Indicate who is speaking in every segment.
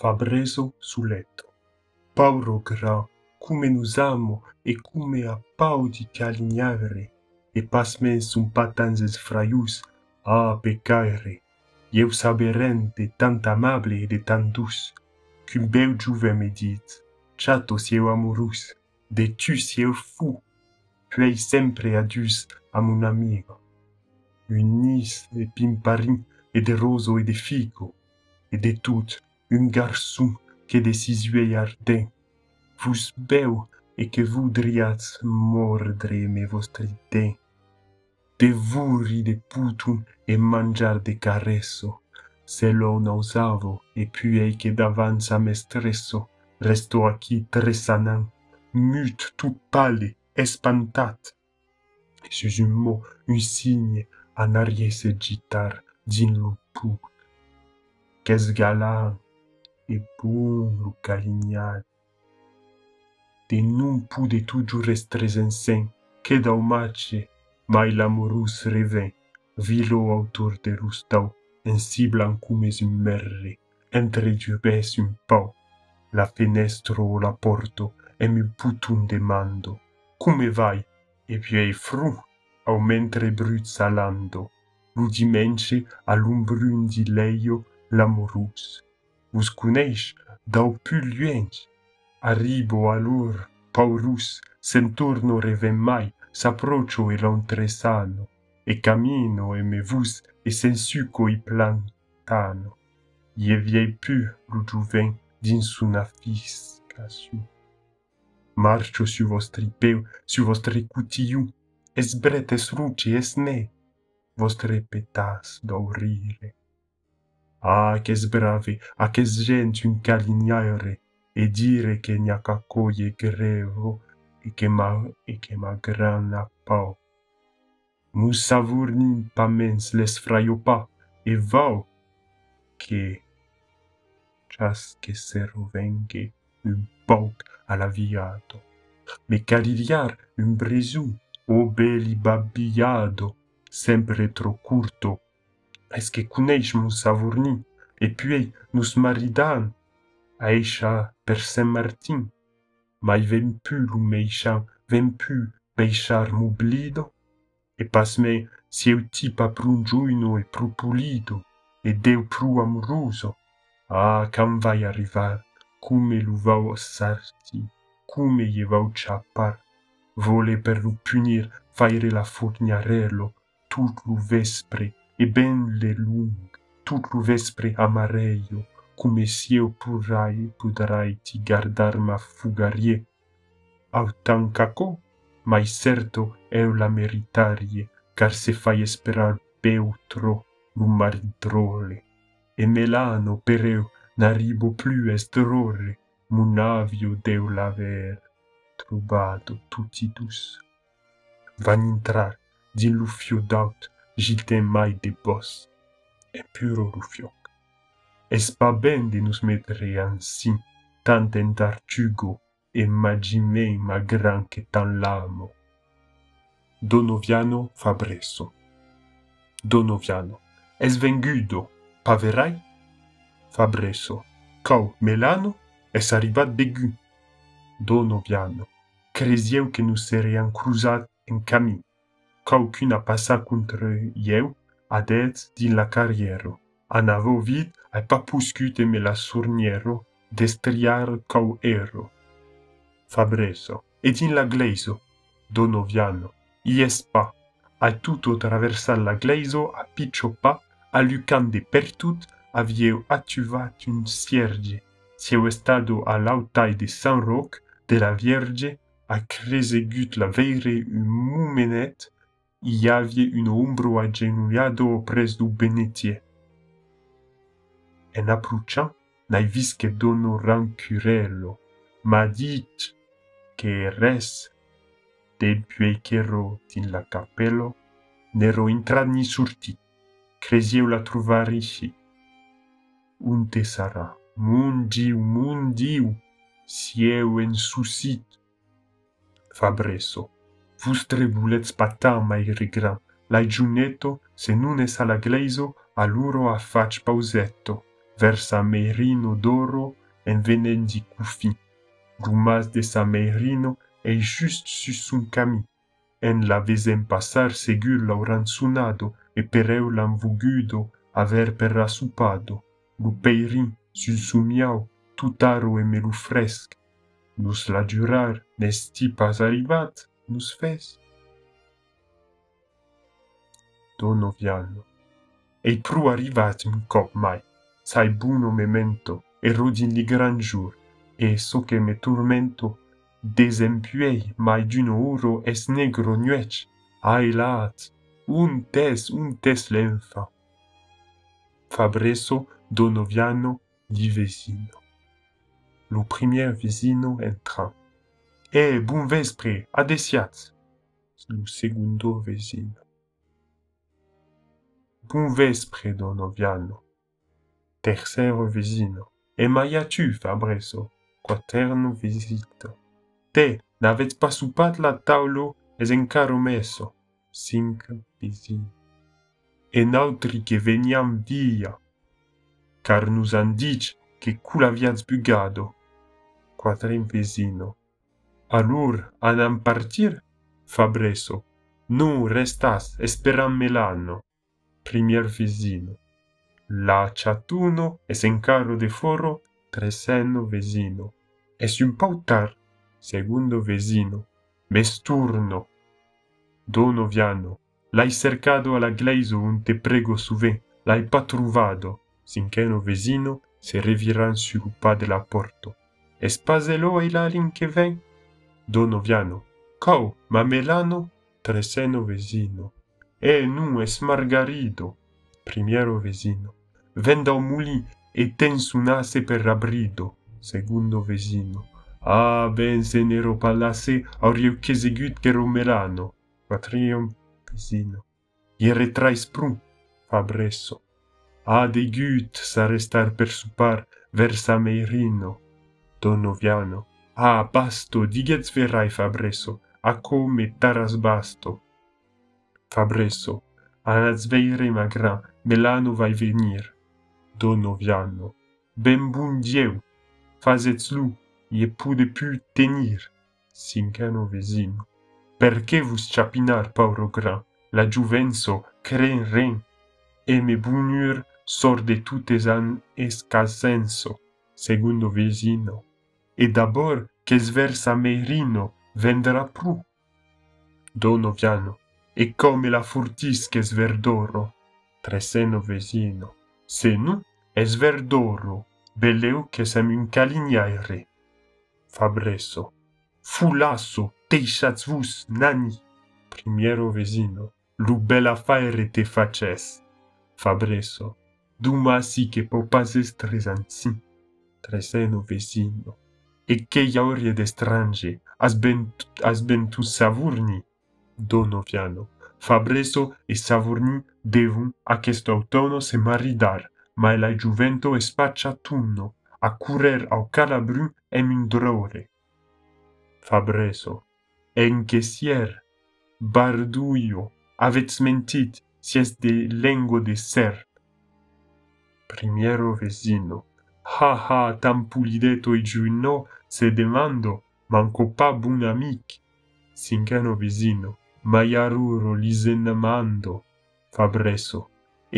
Speaker 1: Fabreso sul letto. Pauro gra, come nusamo e come a pau di calignare, e pasmen sun patanzes fraius, a pecaire. Eu saberente tant amable et de tant douce, qu'un bel juve me dit, chato sieu amorus, de tu sieu fou, puis sempre adius a mon amigo. Un nis de pimparin et de roso et de figo, et de tout, un garçon que de ardents, vous beu et que voudriat mordre mes vostres dents. De vuri de putum et mangiar de caresso, se lo nausavo et puis que d'avanza me stresso, resto aquí tresanant, mute tout pâle, espantat. Sus un mot, un signe, en arrière se gitar, din lo pu. Qu'es galant, e puro De non pude tu che que dalmace, mai l'amorus revem, vilo autor de rustau, en si blancumes in merre, entre jubes un pau, la fenestro o la porto, e mi putum demando, come vai, e piei fru, au mentre bruzza lando, ludimence all'umbrun di leio l'amorus. Vos coneix, dau pu luens, arribo allur, paurus, senturno reven mai, s'approcio e l'entresano, e camino e me vus e sensuco i plantano. Ie viei pu lu juven dins una fiscaciu. Marcio su vostri peu, su vostri cutiu, es bret, es ruce, es ne, vostre petas d'aurire. Ah, qu'es brave, ah, qu'es gent un calignare, e dire che nia cacoie grevo, e che ma, e che ma grana pau. Mus savurnim pa mens les fraio pa, e vau, che chas che se rovenghe un poc alla viato. Me caligliar un bresu, o belli babbiado, sempre tro curto. es que coneix mon savourni e puèi nos maridan a echa per Saint Martin. Mai ven pu lo meixan, ven pu peixar m'oblido. E pas me si eu ti pa prunjuino e propulido e deu pru amoroso. Ah, quand vai arrivar, come lo vau sarti, come ye vau chapar. Vole per lo punir, faire la fornarello, tout lo vespre, e ben le lung tut lo vespre amareio come s'io purai ti gardar ma fugarie. Autancaco mai certo eu la meritarie car se fai esperar beutro num maridrole. E melano per eu n'arribo plus est rore munavio deu l'aver trubado tutidus van intrar din lufio d'aut gitem mai de bos, e puro lufioc. Es pa ben de nos mettere ansi, tant en tartugo, e magime ma gran che tan l'amo. Donoviano Fabreso Donoviano Es vengudo, pa verai? Fabreso Cau Melano es arribat degu. Donoviano Cresieu que nous seriam cruzat en cami. Cau cuna passa contre ieu, adet din la carriero. An avo vid ai pa puscute me la surniero, destriar cau ero. Fabreso Et la gleiso, Donoviano ies pa, a tutto la gleiso a piccio pa, a lucande per tut, avieu atuvat un cierge, sieu estado a lautai de San Roc, de la Vierge, a cresegut la veire un mumenet, y avie un ombro agenullado pres du benetier. En aprucha, n'ai vis que dono rancurello, m'a dit que res de buequero din la capello, n'ero intrat ni surtit, cresieu la trovar ici. Un te sarà, mon diu, mon diu, sieu en susit, Fabreso. Vostre bulets patam mai lai giunetto, se nun es alla gleiso, a fac pausetto, versa meirino d'oro en venen di cufi. Gumas de sa meirino e just su son cami. En la vesem passar segur l'auran sunado e pereu l'an vugudo aver per rasupado. Lu peirin sul sumiau tutaro e melu fresc. Nus la jurar nesti pas nos fez. Dono viallo, e pru arrivatim cop mai, sai buno memento, e rodin li gran jour, e so che me turmento, desempuei mai d'uno oro es negro nuec, ai lat, un tes, un tes lenfa. Fabreso Donoviano di Vesino. Lo premier Vesino entra. Eh, hey, bon vespre, adesiats. Lo segundo vecino. Bon vespre, don Oviano. Tercero vecino. E mai a tu, Fabreso, quaterno visito. Te, n'avets pas supat la taulo, es encaro meso. Cinc vecino. E n'autri che veniam via. Car nous an dit que cul aviats bugado. Quatrem vecino. anur anam partir fabreso nu restas esperam melano primier visino la chatuno es en carro de foro treseno vesino es un pautar segundo vesino mesturno dono viano l'hai cercado alla gleiso un te prego suve. L'hai patruvado sinceno vesino se reviran su pa de la porto. Espaselo e la lin che ven? Donoviano, cau Mamelano, Treseno Vesino, e nu es Esmargarido, Primiero Vesino, vendau muli e ten su nase per abrido, Segundo Vesino, ah, ben se nero aurio che chesegut che romerano, Quatrium Vesino, iere trai sprum, Fabresso, a ah, degut sa restar per supar versa Meirino, Donoviano, Ah, basto, digets verai fabresso, a come taras basto. Fabresso, a sveire magra, melano vai venir. Donoviano, ben bun dieu, fazets lu, ie pude pu tenir. Cincano vesino, perché vus chapinar, pauro gra, la juvenso cren ren, e me bunur sor de tutes an escasenso, segundo vesino, e d'abord che sversa meirino venderà prù dono piano e come la furtische sverdoro treseno vesino se nu è sverdoro belleu che sem un calignaire fabresso fu lasso teisciatvus nani. Primiero vesino lu bella faire te faces. Fabresso duma si che popases tresanzi. Treseno vesino e cheiauri d'estrange, ben tu Dono donoviano. Fabreso e Savurni devun a questo autono se maridar, ma la juvento e spaccia tunno, a curer au calabrum e mindrore. Fabreso, enchesier, barduio, aveți mentit, si es de lengo de ser. Primiero vesino, ha ha, tam pulideto e giuino, se demando manco pa bun amic sincano visino maiaruro lisenamando fabreso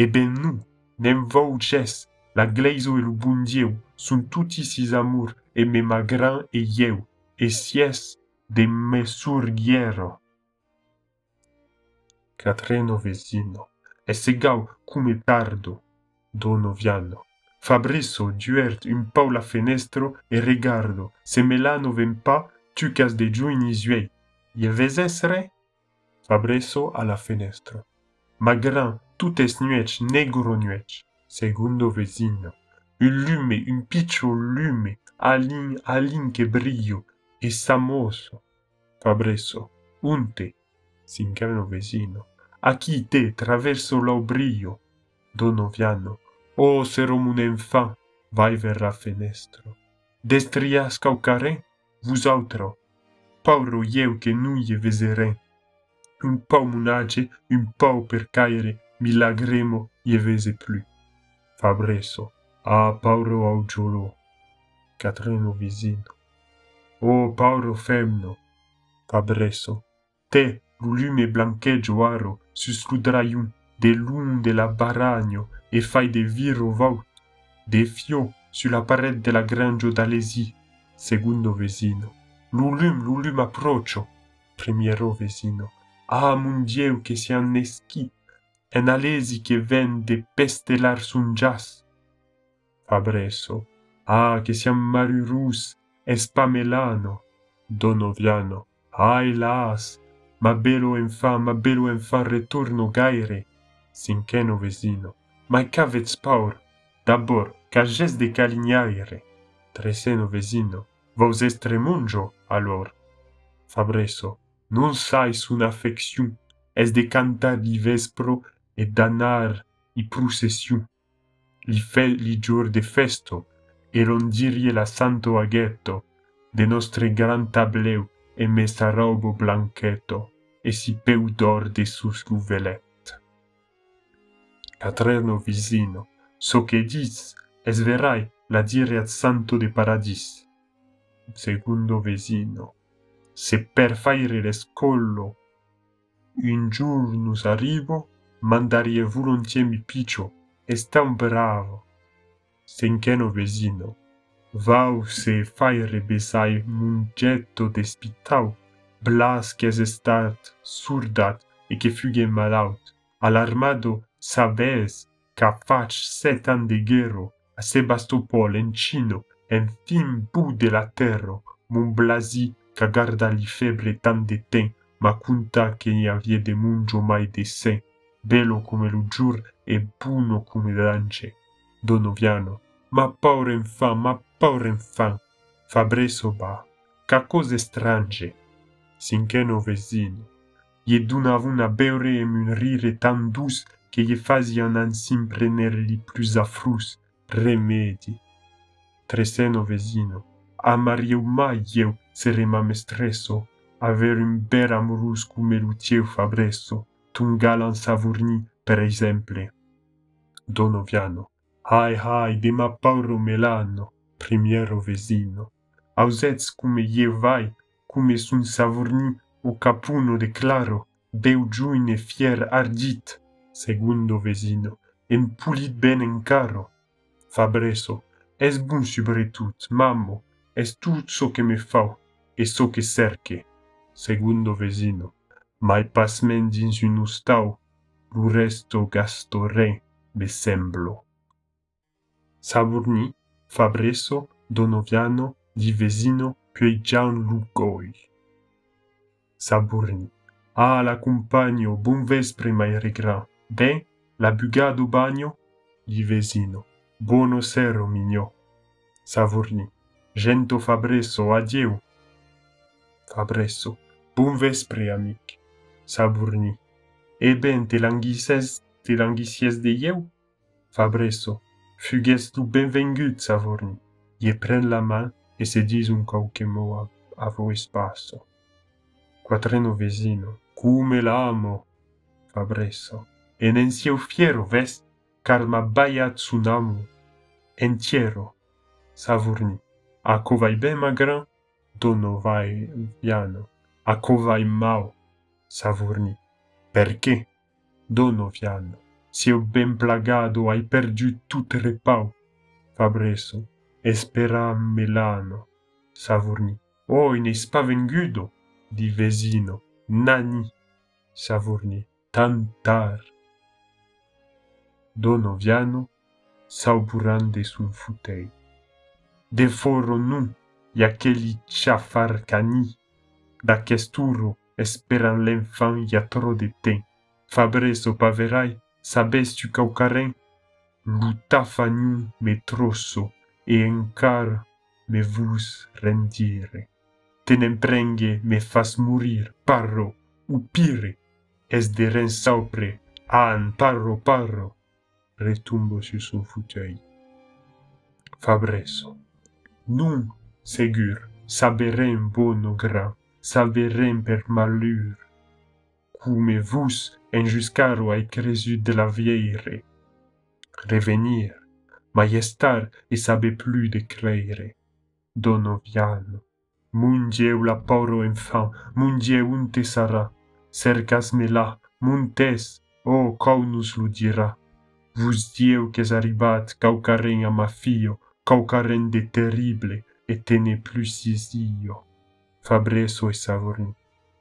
Speaker 1: e ben nu nem vouces, la gleiso e lo bun Dieu sunt tutti sis amur, e me magran e ieu, e sies de me surghiero. catreno vesino e segau cum e tardo dono viano Fabreso duert un pau la fenestro e regardo, se melano ven pa, tu cas de giuini zuei. Ie veses re? Fabreso a la fenestro. Magrin, tout es nuech, negro nuech. Segundo vesino. Un lume, un piccio lume, alin, alin che brillo, e samoso. Fabreso. Unte. Sincano vesino. Aquí te, traverso l'obrio. Donoviano. Oh, serum un enfant. Vai verra fenestro. Destrias caucare? Vous altro. Pauro ieu che nuie vesere un pau munage, un pau per caere, milagremo, ievese plus. Fabreso, Ah, pauro augiolo, Catrino visino. Oh, pauro femno, Fabreso, te, lume blancheggio aro, susludraiun, de lun de la baragno, e fai de viro vaut, de fio, sulla parete della grangio d'Alesi, secondo vesino. Lulum, lulum approccio, primiero vesino. Ah, mon Dieu, che sia un eschi, en Alesi che ven de pestelar sun jas. Fabreso, ah, che sia marurus, espamelano, donoviano, ah, las, ma bello enfant, ma bello enfant, retorno gaire, cinqueno vesino. Mai qu'avètz paur, d'abord, qu'agès de calignaire. Treseno vesino, vos estremunjo, alors. Fabreso, non sais una affection, es de cantar li vespro et d'anar i processiu. Li fè li jour de festo, e rondirie la santo aghetto, de nostre gran tableu e messa robo blanchetto, e si peu d'or de sus guvelet l'atrerno vicino. So que dis, es verai la dire ad santo de paradis. Segundo vecino, se per faire l'escollo un giorno arrivo, mandarie volontier mi picio, es tan bravo. Senqueno vecino, vau se faire besai un getto despitau, blas que es estat surdat e que fugue malaut, alarmado e sabes qu'a fach sept ans de guerre à Sébastopol en Chino, en fin bout de la terre, mon blasi qu'a garda li febre tant de temps, ma conta que n'y avait de monjo mai de sain, bello comme le jour et buono comme l'ange. Donoviano, ma paura enfant, ma paura enfant, Fabrizio ba, qu'a cose strange, sinché novesino. Ie d'una avuna beure e un rire tan douce que ye fasian an sim prener li plus afrus remedi. Treseno vesino, amariu mai eu sere ma mestreso, aver un ber amorus cum elutieu fabresso, tun galan savurni, per esemple. Donoviano, hai hai, de ma pauro melano, primiero vesino, ausets cum ie vai, cum sun savurni, o capuno declaro, beu giuine fier ardit, segundo vesino, empulit ben en caro. Fabreso, es bon subretut, mammo, es tut so que me fau, e so que cerque. Segundo vesino, mai pas men dins un ustau, lo resto gastore me semblo. Saburni, Fabreso, Donoviano, di vesino, puei gian lucoi. Saburni, ah, la compagno, bon vespre, mai regrat, ben la buga do bagno di vesino. Bono sero mignò. Savorni. Gento Fabresso, adieu. Fabresso. Bon vespre, amic. Savorni. E ben te languisses, te languisses de ieu? Fabresso. Fugues tu benvengut, Savorni. Ie pren la man e se dis un cauque mo a, a vo espasso. Quatreno vesino. Cume l'amo? Fabresso. E nen sieu fiero, ves, car ma baiat sun amo. Entiero. Savorni. A covai ben magran? Dono vai piano. A covai mau? Savorni. Perché? Dono piano. Sieu ben plagado, hai perdu tout repau. Fabresso. Espera melano. Savorni. Oh, n'est pas vengudo, di vesino. Nani. Savorni. Tantar. Donoviano, sauburande sul futei. De foro nu, y aqueli chafarcani, da questuro esperan l'enfant y a trop de temps. Fabreso paverai, sabes tu caucaren? Lutafanu me trosso, e encar me vus rendire. Tenemprenge me fas murir, parro, upire, es de ren saupre, an parro parro, retumbo sur son fauteuil. Fabreso. Nun, segur, saberem bono gra, saberem per malheur. Come vus en juscaro ai cresu de la vieire. Revenir, majestar e sabe plus de creire. Donoviano. Mon Dieu, la pauvre enfant, mon Dieu, un te sarà. Cercas-me là, montes, oh, caunus lo dira. Vus Dieu que arribat, caucaren a ma fio, caucaren de terrible, et tene plus io. Fabreso e Savorin.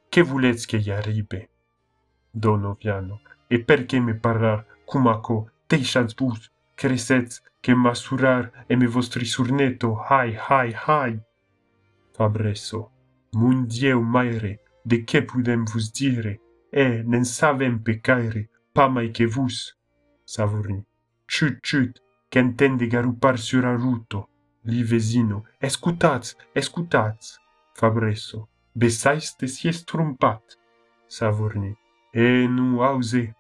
Speaker 1: Che volets che gli arrive? Donoviano. E perché me parar, cumaco, deixats vos, crescets, che masurar e me vostri surneto, hai, hai, hai. Fabreso. Mon Dieu maire, de che pudem vos dire, e nen savem pecaire, pa mai che vos. Savorin. Chut, chut, qu'entende garupar sur a ruto. Li vesino. Escutats, escutats. Fabreso. Besais te sies trompat. E nu ause.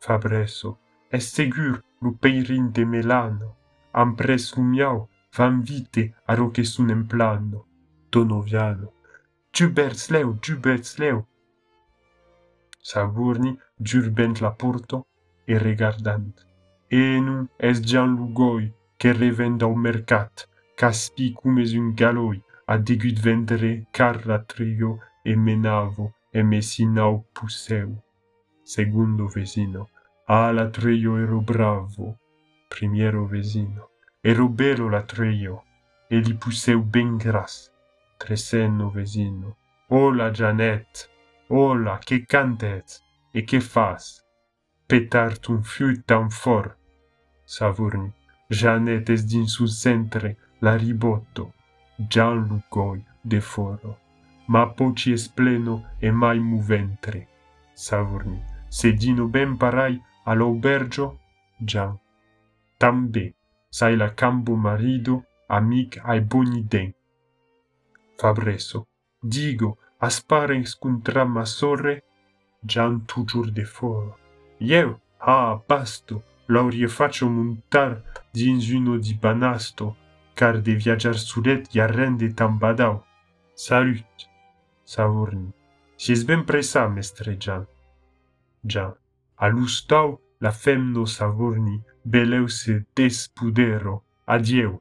Speaker 1: Fabreso. Es segur lu peirin de Melano. Am pres lumiau, van vite a ro che sun en plano. Donoviano. Giubert leu, giubert leu. Savorni giurbent la porto e regardant. E nu es jan l'ugoi que revend au mercat, caspi cumes un galoi, a degut vendere carra trio e menavo e messinau pusseu. Segundo vesino, a ah, la treio ero bravo. Primiero vesino, ero bello la treio, e li pusseu ben gras. Tresenno vesino, Ola Janet, ola, che cantet e che fas? petartum fiutam for. Savorni, Janet es din sul centre la ribotto, Gianlucoi de foro, ma poci es pleno e mai mu ventre. Savorni, sedino ben parai all'aubergio, Gian. Tambe, sai la cambo marido, amic ai boni den. Fabreso, digo, aspare scuntra masore, Gian giur de foro. Io, ah, basto, l'aurie faccio montar dins uno di banasto, car de viajar sulet ja rende tam badau. Salut, Saurni. Si ben presa, mestre Gian. Gian. Alustau la femno Savorni beleu se despudero. Adieu.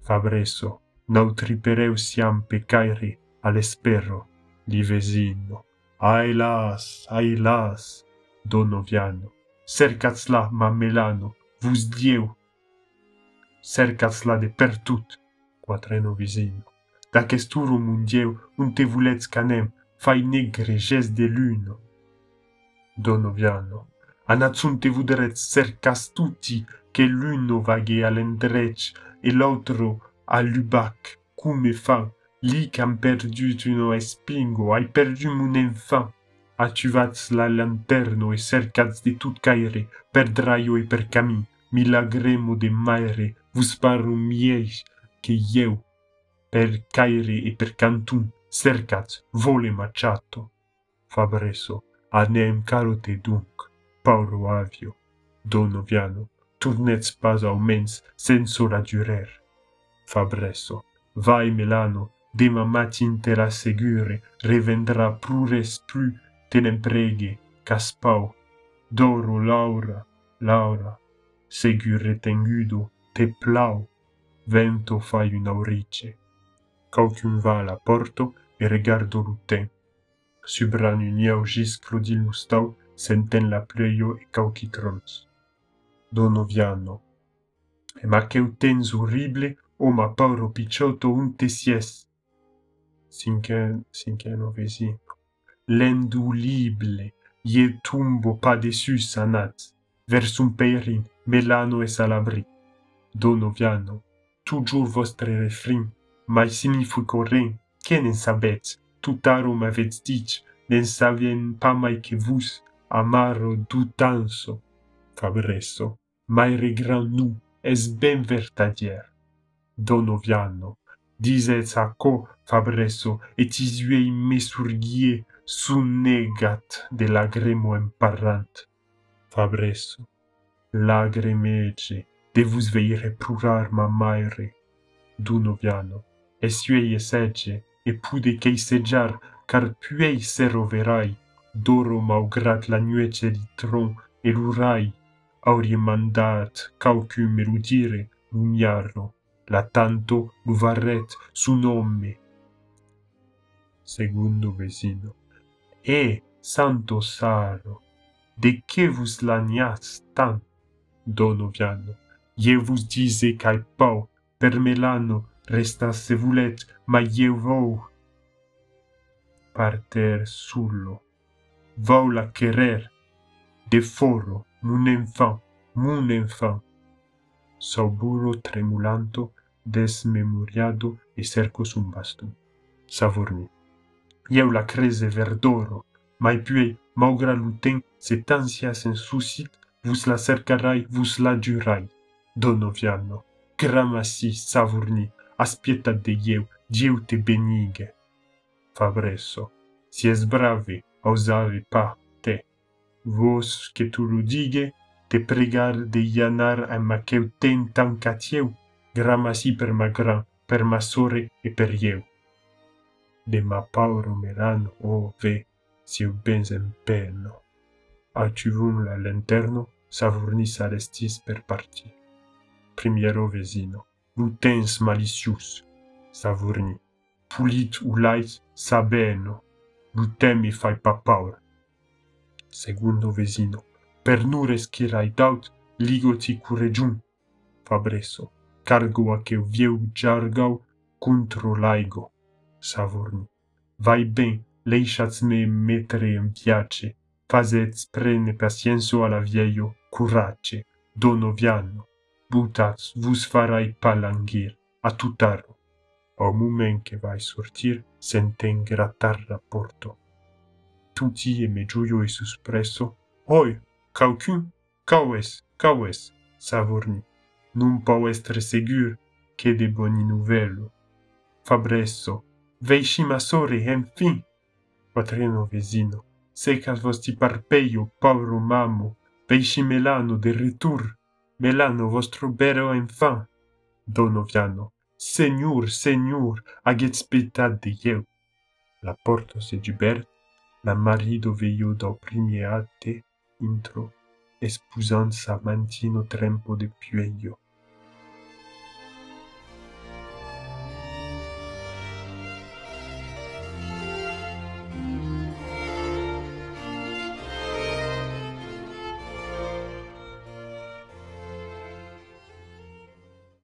Speaker 1: Fabreso. Nautripereu siam pecaire all'espero. Li vesino. Ai las, ai las. Donoviano. Cercats la mamelano. Vus dieu cercas la de pertut, quatreno visino. Da esturo mundieu, un te vulets canem, fai negre de luno. Donoviano, anazun te vuderet cercas tutti, che l'uno vaghe all'endrec e l'altro all'ubac, come fa, li qu'am perdut uno espingo, hai perdum un enfant. Atuvats la lanterno e cercats de tout caire, per draio e per camin, milagremo de maire, vos parum miei che eu, per caire e per cantum, cercat, vole maciato. Fabreso, anem carote dunc, pauro avio, dono viano, turnets pas aumens senso radurer. Fabreso, vai Melano, de ma matin te la segure, revendra plures plus te n'empreghe, caspau, d'oro laura, laura, segui retengudo, te plau, vento fai un aurice. Caucium va la porto e regardo lute. Subran un iau gis crudil mustau, senten la pleio e cauci trons. Dono viano. E ma che utens urrible, o ma pauro picciotto un te sies. Sinche, sinche non vesi. Sì. L'endulible, ie tumbo pa desus sanat, versum peirin, melano e salabri. Donoviano, toujours vostre refrin, mai che nen sabets, tutaro m'avets dit, nen savien pa mai che vus, amaro dutanso. Fabreso, mai regran nu, es ben vertadier. Donoviano, disets a co, Fabreso, et isuei mesurgie, sun negat de lagremo emparrant. Fabreso, lagremece, de vos veire prurar ma maire. Dunoviano, esuei esege, e pude chei segiar, car puei se roverai, doro maugrat la nuece di tron, e lurai, aurie mandat caucum erudire lumiaro, la tanto luvaret su nome. Segundo vecino. e santo saro, de que vos lanias tanto, donoviano, je vos dise cae pau, per melano, resta se vulet, ma je vou parter sullo, vou la querer, de foro, mun enfant, mun enfant, sauburo tremulanto, desmemoriado e cerco un bastum, savorni. La crese verdoro, mai pue, maugra luten, se tansias en susit, vus la cercarai, vus la giurai. Donoviano, gramasi, savurni, aspieta de ieu, Dieu te benige. Fabresso, si es bravi, osave pa te. Vos que tu ludige, te pregar de ianar a ma queu ten tan catieu, gramasi per ma gran, per ma sore e per ieu. de Mapauro Melano ove si bensemperno. Acciuvum la lanterno, Savornis Alestis per parti. Primiero vesino, lutens malicius, Savorni. Pulit ulais sabeno, lutemi fai papaur. Segundo vesino, pernures cirai daut, ligoti curegium. Fabreso, cargo a aceu vieu jargau, contro laigo. Savorni. Vai ben, lăsați-mă mettere in piace, fazeți prene pacienso alla vieio curace, donoviano, butați, vus farai palanghir, atutaro. Au moment che vai sortir, se gratar rapporto. Tutti e me megioio e suspresso, oi, caucun, caues, caues, savorni. Non può essere segur che de boni novello. Fabresso, veishi masore, enfin! Patrino vesino, secas vosti parpeio, pauro mamo, veishi melano de retur, melano vostro bero enfant. Dono viano, Seigneur, Seigneur, aget spetat de ieu. La porto se gibert, la marido veio da primiate intro, espusant sa mantino trempo de pueio.